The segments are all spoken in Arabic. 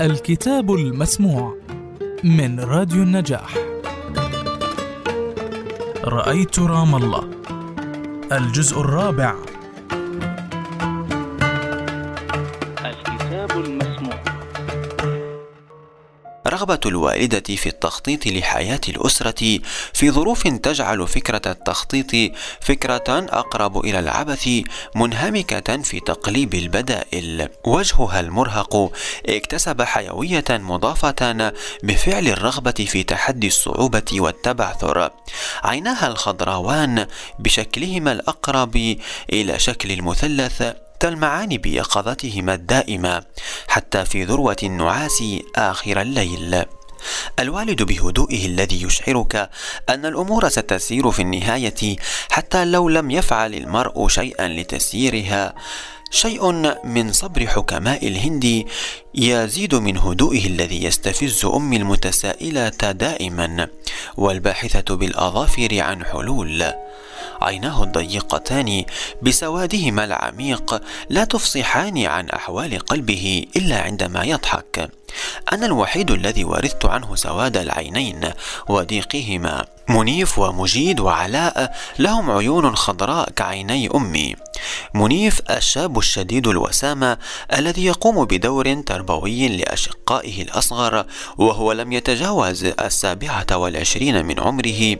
الكتاب المسموع من راديو النجاح. رأيت رام الله الجزء الرابع. رغبة الوالدة في التخطيط لحياة الأسرة في ظروف تجعل فكرة التخطيط فكرة أقرب إلى العبث منهمكة في تقليب البدائل. وجهها المرهق اكتسب حيوية مضافة بفعل الرغبة في تحدي الصعوبة والتبعثر. عيناها الخضراوان بشكلهما الأقرب إلى شكل المثلث تلمعان بيقظتهما الدائمة حتى في ذروة النعاس آخر الليل. الوالد بهدوئه الذي يشعرك أن الأمور ستسير في النهاية حتى لو لم يفعل المرء شيئا لتسييرها شيء من صبر حكماء الهند يزيد من هدوئه الذي يستفز امي المتسائلة دائما والباحثة بالأظافر عن حلول. عيناه الضيقتان بسوادهما العميق لا تفصحان عن أحوال قلبه إلا عندما يضحك. أنا الوحيد الذي ورثت عنه سواد العينين وضيقهما. منيف ومجيد وعلاء لهم عيون خضراء كعيني أمي. منيف الشاب الشديد الوسامة الذي يقوم بدور تربوي لأشقائه الأصغر وهو لم يتجاوز السابعة والعشرين من عمره.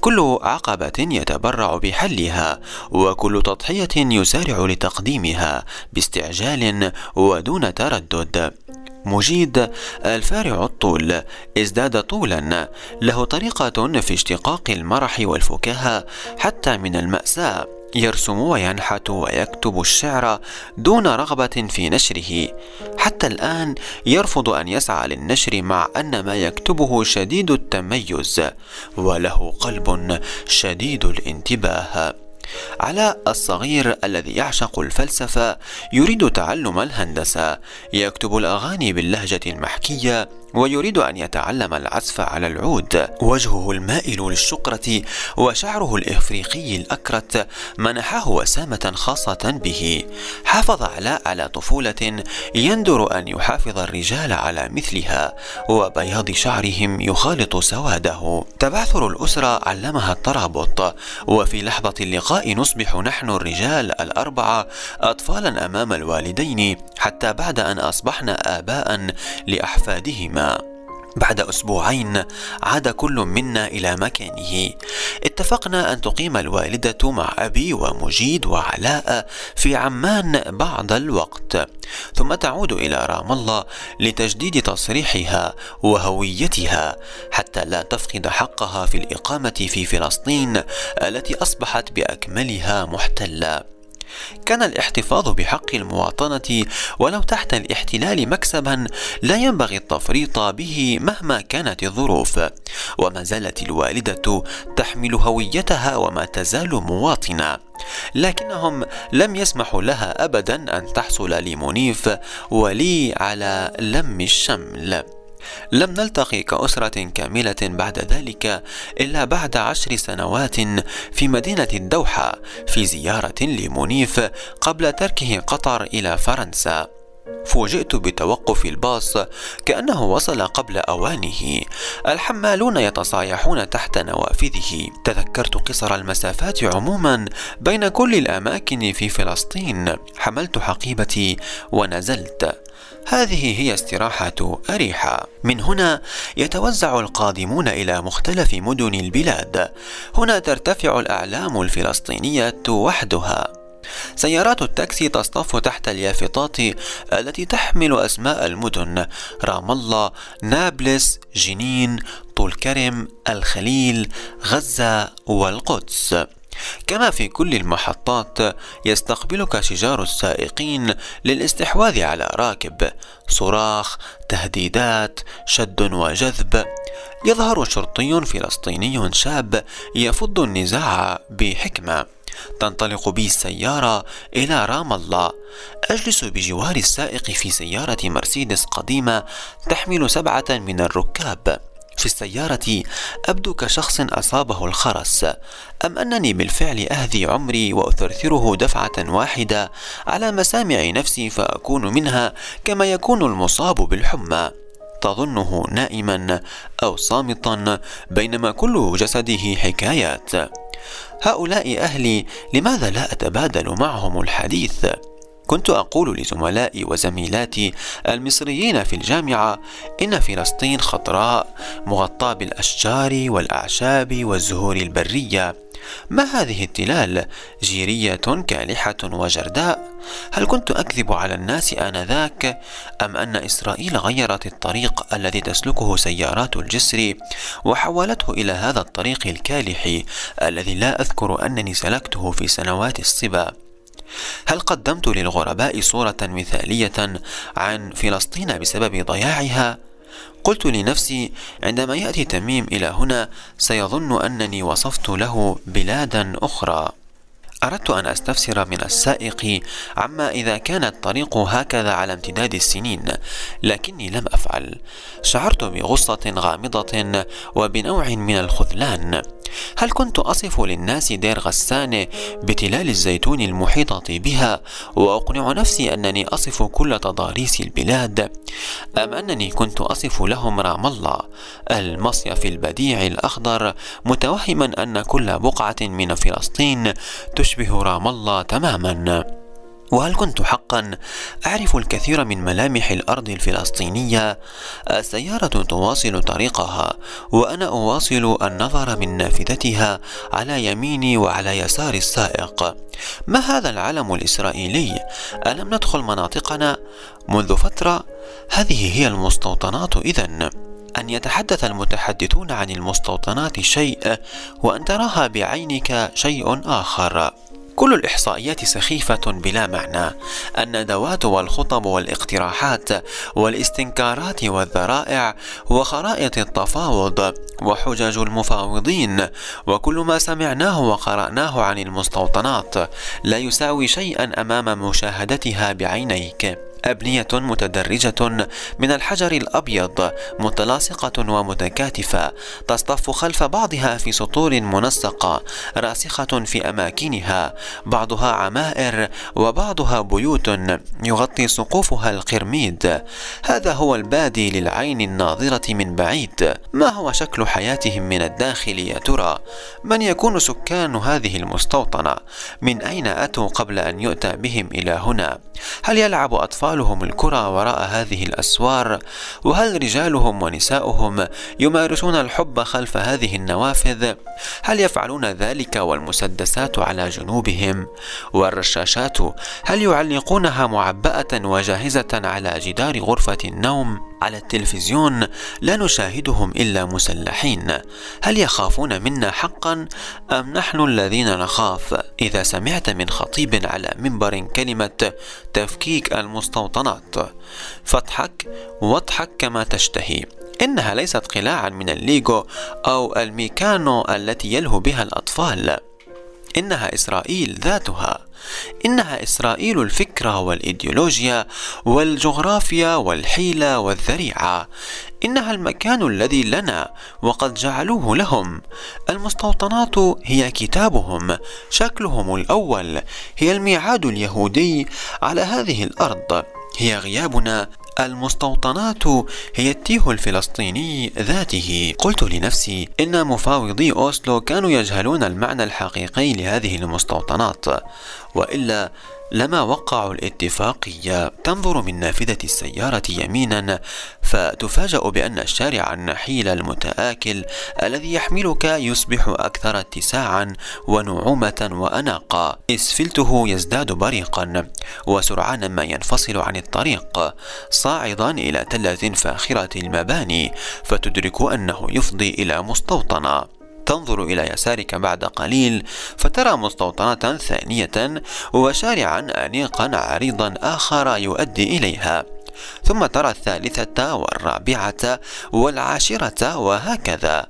كل عقبة يتبرع بحلها وكل تضحية يسارع لتقديمها باستعجال ودون تردد. مجيد الفارع الطول ازداد طولا له طريقة في اشتقاق المرح والفكاهة حتى من المأساة. يرسم وينحت ويكتب الشعر دون رغبة في نشره. حتى الآن يرفض أن يسعى للنشر مع أن ما يكتبه شديد التميز وله قلب شديد الانتباه. علاء الصغير الذي يعشق الفلسفة يريد تعلم الهندسة يكتب الأغاني باللهجة المحكية ويريد أن يتعلم العزف على العود. وجهه المائل للشقرة وشعره الإفريقي الأكرت منحه وسامة خاصة به. حافظ علاء على طفولة يندر أن يحافظ الرجال على مثلها وبياض شعرهم يخالط سواده. تبعثر الأسرة علمها الترابط وفي لحظة اللقاء نصبح نحن الرجال الأربعة أطفالا أمام الوالدين حتى بعد أن أصبحنا آباء لأحفادهما. بعد أسبوعين عاد كل منا إلى مكانه. اتفقنا أن تقيم الوالدة مع أبي ومجيد وعلاء في عمان بعض الوقت ثم تعود إلى رام الله لتجديد تصريحها وهويتها حتى لا تفقد حقها في الإقامة في فلسطين التي أصبحت بأكملها محتلة. كان الاحتفاظ بحق المواطنة ولو تحت الاحتلال مكسبا لا ينبغي التفريط به مهما كانت الظروف. وما زالت الوالدة تحمل هويتها وما تزال مواطنة. لكنهم لم يسمحوا لها ابدا أن تحصل لمنيف ولي على لم الشمل. لم نلتقي كأسرة كاملة بعد ذلك إلا بعد عشر سنوات في مدينة الدوحة في زيارة لمنيف قبل تركه قطر إلى فرنسا. فوجئت بتوقف الباص كأنه وصل قبل أوانه. الحمالون يتصايحون تحت نوافذه. تذكرت قصر المسافات عموما بين كل الأماكن في فلسطين. حملت حقيبتي ونزلت. هذه هي استراحة أريحة. من هنا يتوزع القادمون إلى مختلف مدن البلاد. هنا ترتفع الأعلام الفلسطينية وحدها. سيارات التاكسي تصطف تحت اليافطات التي تحمل أسماء المدن رام الله نابلس جنين طول كرم الخليل غزة والقدس. كما في كل المحطات يستقبلك شجار السائقين للاستحواذ على راكب صراخ تهديدات شد وجذب. يظهر شرطي فلسطيني شاب يفض النزاع بحكمة. تنطلق بي السيارة إلى رام الله. أجلس بجوار السائق في سيارة مرسيدس قديمة تحمل سبعة من الركاب. في السيارة أبدو كشخص أصابه الخرس. أم أنني بالفعل أهدي عمري وأثرثره دفعة واحدة على مسامع نفسي فأكون منها كما يكون المصاب بالحمى. تظنه نائما أو صامتا بينما كل جسده حكايات. هؤلاء أهلي لماذا لا أتبادل معهم الحديث؟ كنت أقول لزملائي وزميلاتي المصريين في الجامعة إن فلسطين خضراء مغطاة بالأشجار والأعشاب والزهور البرية. ما هذه التلال؟ جيرية كالحة وجرداء. هل كنت أكذب على الناس آنذاك أم أن إسرائيل غيرت الطريق الذي تسلكه سيارات الجسر وحولته إلى هذا الطريق الكالح الذي لا أذكر أنني سلكته في سنوات الصبا هل قدمت للغرباء صورة مثالية عن فلسطين بسبب ضياعها؟ قلت لنفسي عندما يأتي تميم إلى هنا سيظن أنني وصفت له بلادا أخرى أردت أن أستفسر من السائق عما إذا كان الطريق هكذا على امتداد السنين لكني لم أفعل. شعرت بغصة غامضة وبنوع من الخذلان. هل كنت أصف للناس دير غسان بتلال الزيتون المحيطة بها وأقنع نفسي أنني أصف كل تضاريس البلاد أم أنني كنت أصف لهم رام الله؟ المصيف البديع الأخضر متوهما أن كل بقعة من فلسطين تشبه رام الله تماما وهل كنت حقا أعرف الكثير من ملامح الأرض الفلسطينية؟ السيارة تواصل طريقها وأنا أواصل النظر من نافذتها على يميني وعلى يسار السائق ما هذا العلم الإسرائيلي؟ ألم ندخل مناطقنا منذ فترة؟ هذه هي المستوطنات إذا أن يتحدث المتحدثون عن المستوطنات شيء وأن تراها بعينك شيء آخر. كل الإحصائيات سخيفة بلا معنى. الندوات والخطب والاقتراحات والاستنكارات والذرائع وخرائط التفاوض وحجج المفاوضين وكل ما سمعناه وقرأناه عن المستوطنات لا يساوي شيئا أمام مشاهدتها بعينيك. أبنية متدرجة من الحجر الأبيض متلاصقة ومتكاتفة تصطف خلف بعضها في سطور منسقة راسخة في أماكنها بعضها عمائر وبعضها بيوت يغطي سقوفها القرميد. هذا هو البادي للعين الناظرة من بعيد. ما هو شكل حياتهم من الداخل يا ترى؟ من يكون سكان هذه المستوطنة؟ من أين أتوا قبل أن يؤتى بهم إلى هنا؟ هل يلعب أطفالهم الكرة وراء هذه الأسوار؟ وهل رجالهم ونساؤهم يمارسون الحب خلف هذه النوافذ؟ هل يفعلون ذلك والمسدسات على جنوبهم؟ والرشاشات هل يعلقونها معبأة وجاهزة على جدار غرفة النوم؟ على التلفزيون لا نشاهدهم إلا مسلحين. هل يخافون منا حقا أم نحن الذين نخاف؟ إذا سمعت من خطيب على منبر كلمة تفكيك المستوطنات فاضحك واضحك كما تشتهي. إنها ليست قلاعا من الليغو أو الميكانو التي يلهو بها الأطفال. إنها إسرائيل ذاتها. إنها إسرائيل الفكرة والإيديولوجيا والجغرافيا والحيلة والذريعة. إنها المكان الذي لنا وقد جعلوه لهم. المستوطنات هي كتابهم. شكلهم الأول هي الميعاد اليهودي على هذه الأرض. هي غيابنا المستوطنات هي التيه الفلسطيني ذاته. قلت لنفسي إن مفاوضي أوسلو كانوا يجهلون المعنى الحقيقي لهذه المستوطنات وإلا لما وقعوا الاتفاقية تنظر من نافذة السيارة يمينا فتفاجأ بأن الشارع النحيل المتآكل الذي يحملك يصبح أكثر اتساعا ونعومة وأناقة. إسفلته يزداد بريقا وسرعان ما ينفصل عن الطريق صاعدا إلى تلة فاخرة المباني فتدرك أنه يفضي إلى مستوطنة. تنظر إلى يسارك بعد قليل فترى مستوطنة ثانية وشارعا أنيقا عريضا آخر يؤدي إليها ثم ترى الثالثة والرابعة والعاشرة وهكذا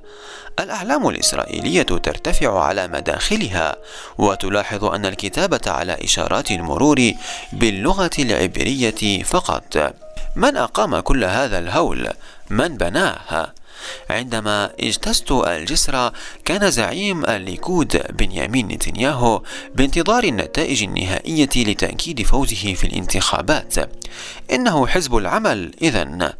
الأعلام الإسرائيلية ترتفع على مداخلها وتلاحظ أن الكتابة على إشارات المرور باللغة العبرية فقط من أقام كل هذا الهول؟ من بناه؟ عندما اجتزت الجسر كان زعيم الليكود بنيامين نتنياهو بانتظار النتائج النهائية لتأكيد فوزه في الانتخابات. إنه حزب العمل إذا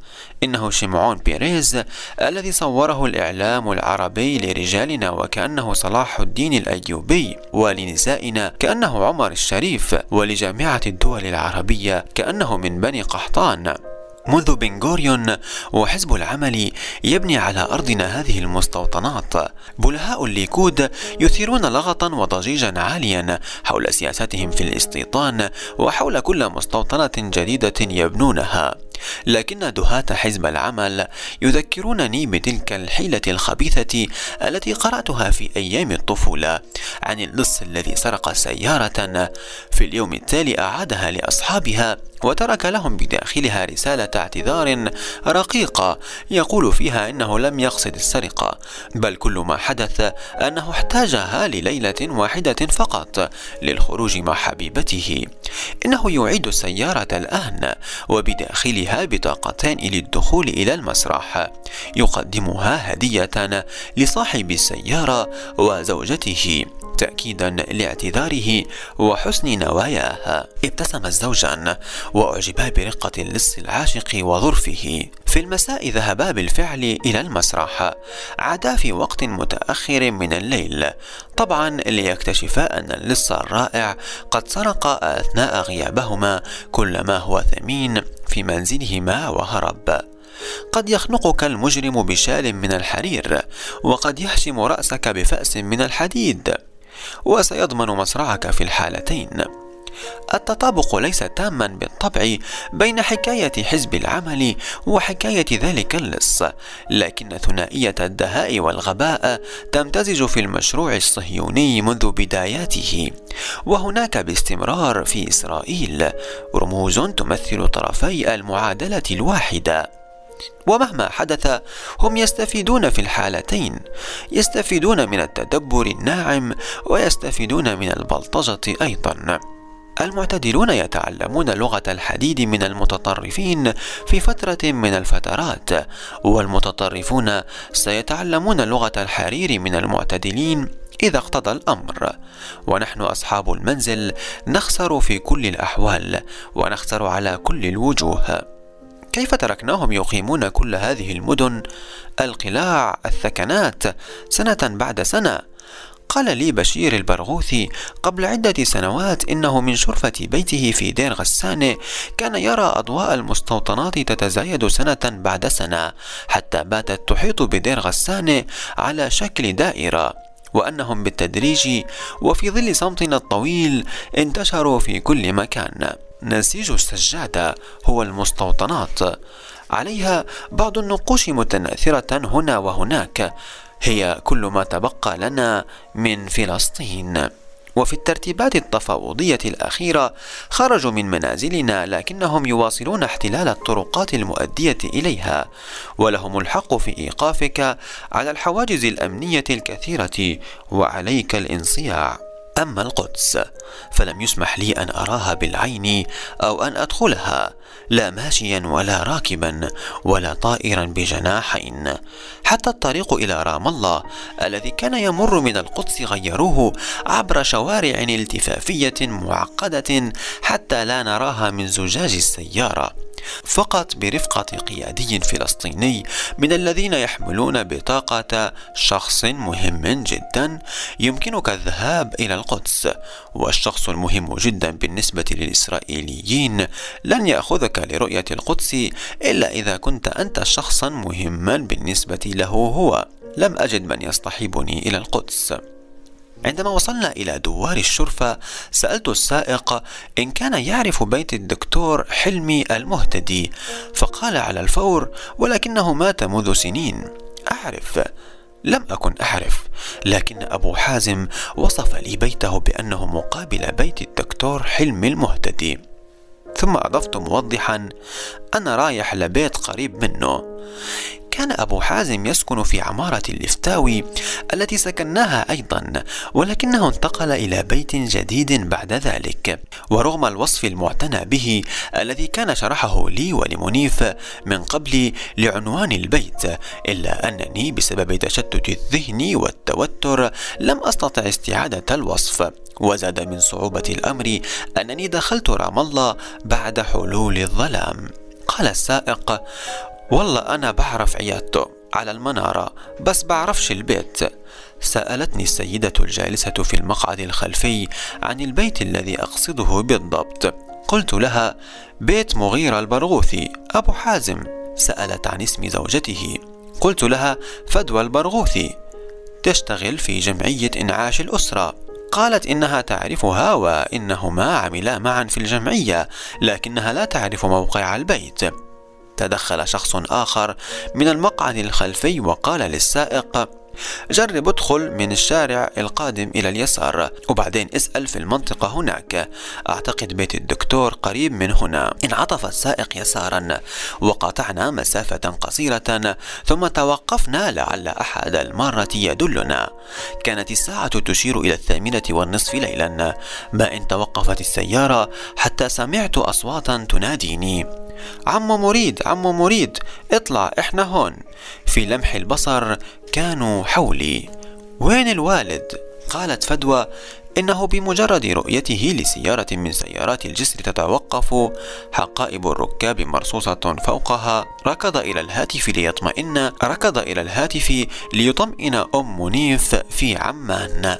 إنه شيمعون بيريز الذي صوره الإعلام العربي لرجالنا وكأنه صلاح الدين الأيوبي ولنسائنا كأنه عمر الشريف ولجامعة الدول العربية كأنه من بني قحطان. منذ بنغوريون وحزب العمل يبني على أرضنا هذه المستوطنات. بلهاء الليكود يثيرون لغطا وضجيجا عاليا حول سياستهم في الاستيطان وحول كل مستوطنة جديدة يبنونها. لكن دهاة حزب العمل يذكرونني بتلك الحيلة الخبيثة التي قرأتها في أيام الطفولة عن اللص الذي سرق سيارة في اليوم التالي أعادها لأصحابها وترك لهم بداخلها رسالة اعتذار رقيقة يقول فيها إنه لم يقصد السرقة بل كل ما حدث أنه احتاجها لليلة واحدة فقط للخروج مع حبيبته. إنه يعيد السيارة الآن وبداخلها بطاقتان للدخول إلى المسرح. يقدمها هدية لصاحب السيارة وزوجته تأكيدا لاعتذاره وحسن نواياه. ابتسم الزوجان وأعجبا برقة اللص العاشق وظرفه. في المساء ذهبا بالفعل إلى المسرح عادا في وقت متأخر من الليل. طبعا ليكتشفا أن اللص الرائع قد سرق أثناء غيابهما كل ما هو ثمين في منزلهما وهرب. قد يخنقك المجرم بشال من الحرير وقد يهشم رأسك بفأس من الحديد وسيضمن مصرعك في الحالتين. التطابق ليس تاما بالطبع بين حكاية حزب العمل وحكاية ذلك اللص، لكن ثنائية الدهاء والغباء تمتزج في المشروع الصهيوني منذ بداياته، وهناك باستمرار في إسرائيل رموز تمثل طرفي المعادلة الواحدة. ومهما حدث هم يستفيدون في الحالتين يستفيدون من التدبر الناعم ويستفيدون من البلطجة أيضا المعتدلون يتعلمون لغة الحديد من المتطرفين في فترة من الفترات والمتطرفون سيتعلمون لغة الحرير من المعتدلين إذا اقتضى الأمر. ونحن أصحاب المنزل نخسر في كل الأحوال ونخسر على كل الوجوه. كيف تركناهم يقيمون كل هذه المدن؟ القلاع الثكنات. سنة بعد سنة قال لي بشير البرغوثي قبل عدة سنوات إنه من شرفة بيته في دير غسان كان يرى أضواء المستوطنات تتزايد سنة بعد سنة حتى باتت تحيط بدير غسان على شكل دائرة وأنهم بالتدريج وفي ظل صمتنا الطويل انتشروا في كل مكان. نسيج السجادة هو المستوطنات. عليها بعض النقوش متناثرة هنا وهناك هي كل ما تبقى لنا من فلسطين. وفي الترتيبات التفاوضية الأخيرة خرجوا من منازلنا لكنهم يواصلون احتلال الطرقات المؤدية إليها. ولهم الحق في إيقافك على الحواجز الأمنية الكثيرة وعليك الانصياع. أما القدس فلم يسمح لي أن أراها بالعين أو أن أدخلها لا ماشيا ولا راكبا ولا طائرا بجناحين. حتى الطريق إلى رام الله الذي كان يمر من القدس غيروه عبر شوارع التفافية معقدة حتى لا نراها من زجاج السيارة. فقط برفقة قيادي فلسطيني من الذين يحملون بطاقة شخص مهم جدا يمكنك الذهاب إلى القدس. والشخص المهم جدا بالنسبة للإسرائيليين لن يأخذك لرؤية القدس إلا إذا كنت أنت شخصا مهما بالنسبة له هو. لم أجد من يصطحبني إلى القدس. عندما وصلنا إلى دوار الشرفة سألت السائق إن كان يعرف بيت الدكتور حلمي المهتدي فقال على الفور ولكنه مات منذ سنين. أعرف. لم أكن أعرف لكن أبو حازم وصف لي بيته بأنه مقابل بيت الدكتور حلمي المهتدي. ثم أضفت موضحا أنا رايح لبيت قريب منه. كان أبو حازم يسكن في عمارة اللفتاوي التي سكناها أيضا ولكنه انتقل إلى بيت جديد بعد ذلك. ورغم الوصف المعتنى به الذي كان شرحه لي ولمنيف من قبل لعنوان البيت إلا أنني بسبب تشتت الذهن والتوتر لم أستطع استعادة الوصف. وزاد من صعوبة الأمر أنني دخلت رام الله بعد حلول الظلام. قال السائق والله أنا بعرف عيادته على المنارة بس بعرفش البيت. سألتني السيدة الجالسة في المقعد الخلفي عن البيت الذي أقصده بالضبط. قلت لها بيت مغيرة البرغوثي أبو حازم. سألت عن اسم زوجته. قلت لها فدوى البرغوثي تشتغل في جمعية إنعاش الأسرة. قالت إنها تعرفها وإنهما عملا معا في الجمعية لكنها لا تعرف موقع البيت. تدخل شخص آخر من المقعد الخلفي وقال للسائق جرب ادخل من الشارع القادم إلى اليسار وبعدين اسأل في المنطقة هناك. أعتقد بيت الدكتور قريب من هنا. انعطف السائق يسارا وقاطعنا مسافة قصيرة ثم توقفنا لعل أحد المارة يدلنا. كانت الساعة تشير إلى الثامنة والنصف ليلا. ما إن توقفت السيارة حتى سمعت أصواتا تناديني. عم مريد عم مريد اطلع إحنا هون. في لمح البصر كانوا حولي. وين الوالد؟ قالت فدوى إنه بمجرد رؤيته لسيارة من سيارات الجسر تتوقف حقائب الركاب مرصوصة فوقها. ركض إلى الهاتف ليطمئن ركض إلى الهاتف ليطمئن أم منيف في عمان.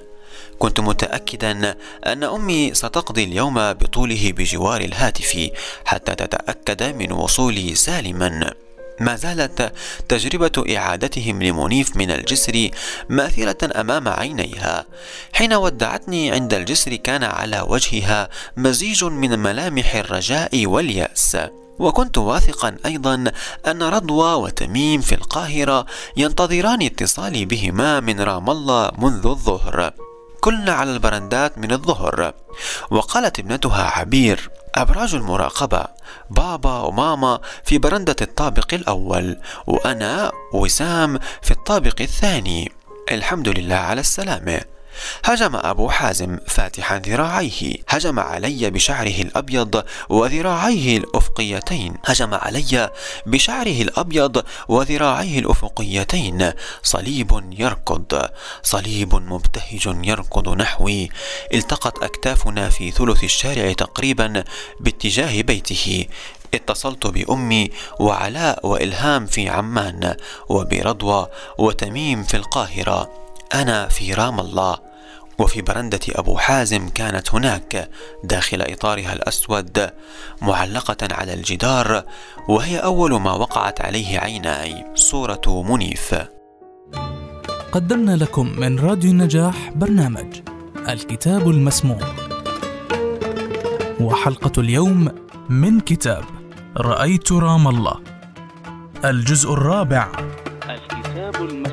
كنت متأكدا أن أمي ستقضي اليوم بطوله بجوار الهاتف حتى تتأكد من وصولي سالما. ما زالت تجربة إعادتهم لمنيف من الجسر ماثلة أمام عينيها. حين ودعتني عند الجسر كان على وجهها مزيج من ملامح الرجاء واليأس. وكنت واثقا أيضا أن رضوى وتميم في القاهرة ينتظران اتصالي بهما من رام الله منذ الظهر. كلنا على البرندات من الظهر. وقالت ابنتها عبير أبراج المراقبة بابا وماما في برندة الطابق الأول وأنا وسام في الطابق الثاني. الحمد لله على السلامة. هجم أبو حازم فاتحا ذراعيه. هجم علي بشعره الأبيض وذراعيه الأفقيتين. هجم علي بشعره الأبيض وذراعيه الأفقيتين. صليب يركض. صليب مبتهج يركض نحوي. التقت أكتافنا في ثلث الشارع تقريبا باتجاه بيته. اتصلت بأمي وعلاء وإلهام في عمان وبرضوى وتميم في القاهرة. أنا في رام الله وفي برندة أبو حازم كانت هناك داخل إطارها الأسود معلقة على الجدار وهي أول ما وقعت عليه عيناي صورة منيف. قدمنا لكم من راديو النجاح برنامج الكتاب المسموع. وحلقة اليوم من كتاب رأيت رام الله. الجزء الرابع. الكتاب المسموع.